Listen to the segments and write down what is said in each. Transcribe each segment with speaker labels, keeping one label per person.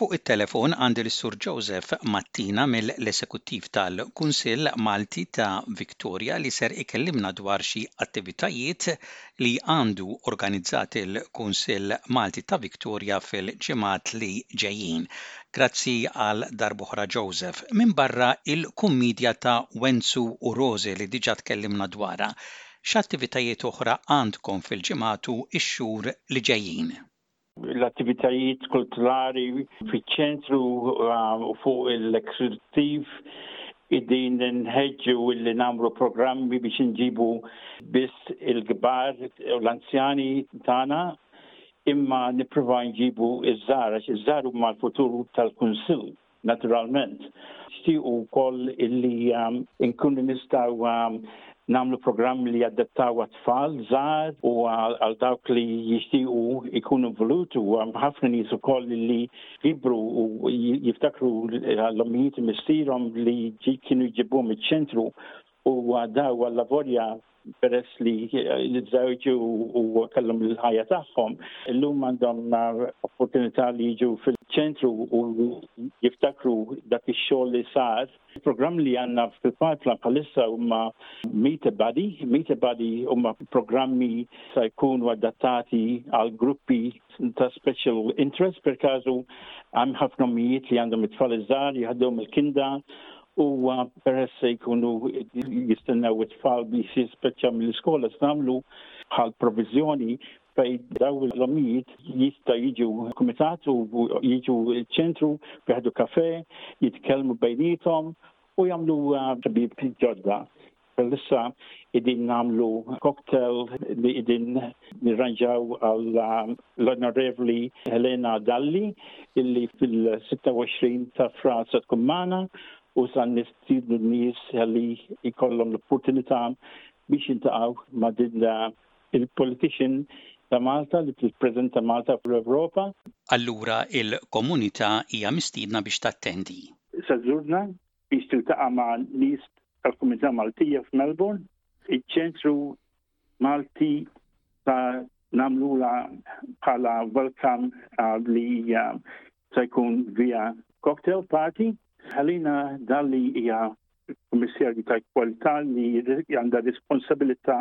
Speaker 1: Fuq it-telefon għandi lis-Sur Joseph Mattina mill-Esekuttiv tal-Kunsill Malti ta' Victoria li ser ikellimna dwar xi attivitajiet li għandu organizzat il-Kunsill Malti ta' Victoria fil-ġimgħat li ġejjin. Grazzi għal darb'oħra Joseph. Minbarra il-kummidja ta' Wenzu u Rose li diġa' tkellimna dwarha, x'attivitajiet oħra għandkom fil-ġimgħat u x-xhur li ġejjin?
Speaker 2: l-attivitajiet kulturali fiċ-ċentru uh, u fuq l-eksklusiv id-din nħedġu illi namlu programmi biex nġibu biss il-gbar u l-anzjani tana imma niprofa nġibu iż-żar, għax iż-żar huma l-futur tal-kunsil. Naturalment, nixtiequ wkoll illi ehm, nkunu nistgħu ehm, namlu programm li jaddettaw għat-tfal żgħar u għal dawk li jixtiequ ikunu involuti u ħafna nies ukoll li jibru u jiftakru l-ommijiet mistierhom li kienu jġibuhom iċ-ċentru u daw għalla volja peress li jizzawġu u kellhom il-ħajja tagħhom, illum għandhom opportunità li jiġu fil-ċentru u jiftakru dak ix-xogħol li sar. Il-programm li għandna fil-pipeline bħalissa huma Meet a Buddy. Meet a Buddy huma programmi sa jkunu adattati għal gruppi ta' special interest per kazu għam ħafna mijiet li għandhom it-tfal iż-żgħar jaħdhom il-kinda Huwa peress se jkunu jistennew it-tfal biex jispeċċa mill-iskola se nagħmlu bħal proviżjoni fejn daw l-ommijiet jista' jiġu kumitat u jiġu ċentru bieħdu kafe, jitkellmu bejnietom u jagħmlu tabib ġodda. Bħalissa qegħdin nagħmlu cocktail li qegħdin nirranġaw għal um, l-Onorevli Helena Dalli illi fil-26 ta' frar se tkun magħna u san nistid n-nies li jkollhom l-opportunità biex jintaqgħu ma' din uh, il-politician ta' Malta li tippreżenta Malta fl-Ewropa.
Speaker 1: Allura il-komunità hija mistiedna biex tattendi.
Speaker 2: Se żurna biex tiltaqa' ma' nies tal-Komunità Maltija f'Melbourne. Iċ-ċentru Malti ta' namlula bħala welcome li hija se jkun via cocktail party. Helena Dalli hija kummissarju tal-kwalità li għandha responsabilità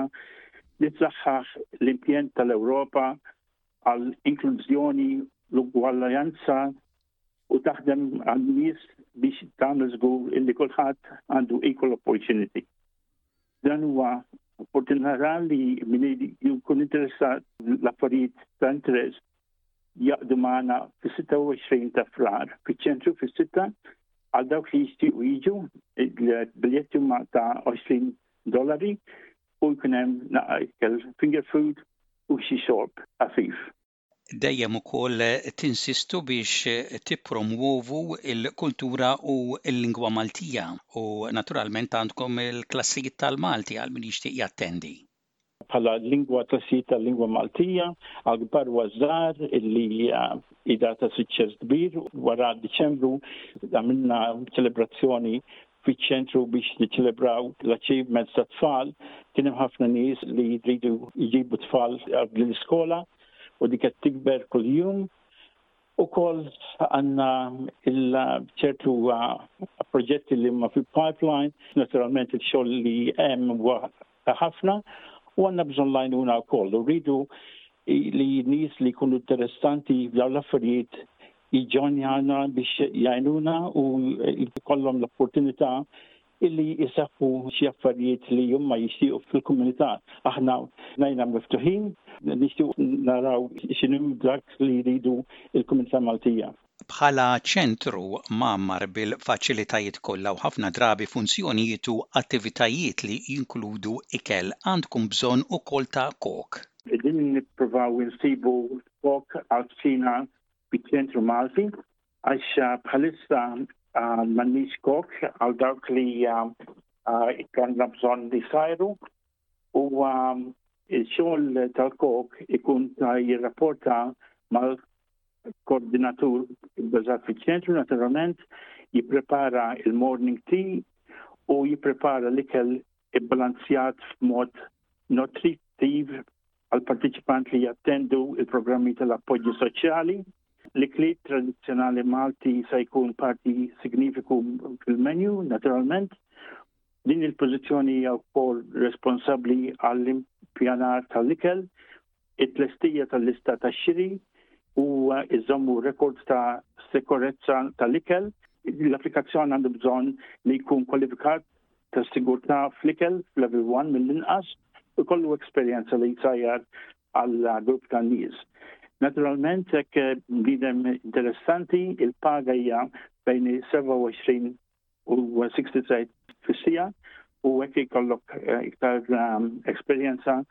Speaker 2: li tsaħħaħ l-impjent tal-Ewropa għal inklużjoni, l-ugwaljanza u taħdem għan-nies biex tagħmel żgur illi kulħadd għandu equal opportunity. Dan huwa opportunità li min jkun interessat l-affarijiet ta' interess jaqdu maħna fis-26 ta' frar fiċ-ċentru fis-sitta għal dawk li jixtiequ jiġu il-biljetti huma ta' 20 dollari u jkun hemm naqqa ikel finger food u xi xorb ħafif.
Speaker 1: Dejjem ukoll tinsistu biex tippromwovu l-kultura u l-lingwa Maltija u naturalment għandkom il-klassijiet tal-Malti għal min jixtieq jattendi.
Speaker 2: Bħala lingwa klassijiet tal-lingwa Maltija għall-kbar u għaż-żgħar li hija ta' suċċess kbir. Wara Diċembru għamilna ċelebrazzjoni fiċ-ċentru biex niċċelebraw l-achievements tat-tfal, kien hemm ħafna nies li jridu jġibu tfal għal din l-iskola u dik qed tikber kuljum. Ukoll għandna ċertu proġetti li huma fil-pipeline, naturalment il-xogħol li hemm huwa ta' ħafna u għandna bżonn lajnuna wkoll u rridu li nies li jkunu interessanti f'dawn l-affarijiet jiġġoinjana biex jgħinuna u jkollhom l-opportunità illi jisaħħu xi affarijiet li huma jixtiequ fil-komunità. Aħna ngħina miftuħin, nixtiequ naraw x'inhu dak li jridu l-komunità Maltija.
Speaker 1: Bħala ċentru mgħammar bil-faċilitajiet kollha u ħafna drabi funzjonijiet u attivitajiet li jinkludu ikel, għandkom bżonn ukoll ta' kok.
Speaker 2: Qegħdin nippruvaw insibu kok għall-kċina fiċ-ċentru Malti għax eh, bħalissa eh, m'għandniex kok għal dawk li eh, kellna bżonn li sajru u il-xogħol tal-kok ikun ta' jirrapporta mal-koordinatur bbażat fiċ-ċentru naturalment jipprepara il-morning tea u jipprepara l-ikel ibbalanzjat f'mod nutrittiv għal partiċipant li jattendu il-programmi tal-appoġġju soċjali. L-ikliet tradizzjonali Malti se jkun parti signifiku fil-menu, naturalment. Din il-pożizzjoni hija wkoll responsabbli għall-impjanar tal-ikel, it-tlestija tal-lista tax-xiri u iżommu rekord ta' sikurezza tal-ikel. L-applikazzjoni għandu bżonn li jkun kwalifikat ta' sigurtà fl-ikel f'level 1 mill-inqas ikollu esperjenza li jsajjar għal grupp ta' nies. Naturalment, hekk eh, bniedem interessanti, il-paga hija bejn 27 u 63 fis-sija u hekk ikollok eh, iktar ehm, esperjenza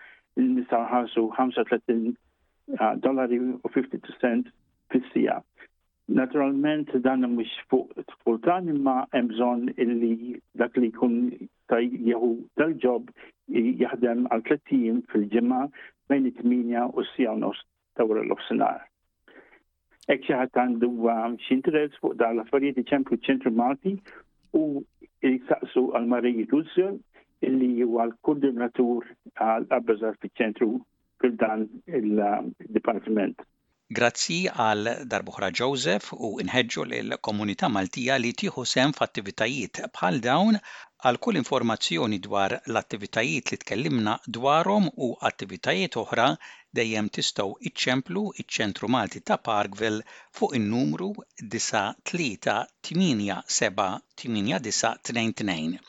Speaker 2: nistgħu ħarsu 35 eh, dollari u 50 cent fis-sija. Naturalment dan mhux fuq tfultan imma hemm bżonn illi dak li jkun ta' jeħu dal-ġob jaħdem għal tliet ijiem fil-ġimgħa bejn it-tminja u s-sija u nofs ta' wara l-ofsinhar. Hekk xi ħadd għandu xi interess fuq dan l-affarijiet iċemplu ċ-Ċentru Malti u jsaqsu għal Marija Russell illi huwa l-koordinatur għal abbażar fiċ-ċentru fil dan il-dipartiment.
Speaker 1: Grazzi għal darb'oħra Joseph u nħeġġu lill-komunità Maltija li tieħu sehem f'attivitajiet bħal dawn. Għal kull informazzjoni dwar l-attivitajiet li tkellimna dwarhom u attivitajiet oħra dejjem tistgħu iċċemplu iċ-Ċentru Malti ta' Parkville fuq in-numru 93878922.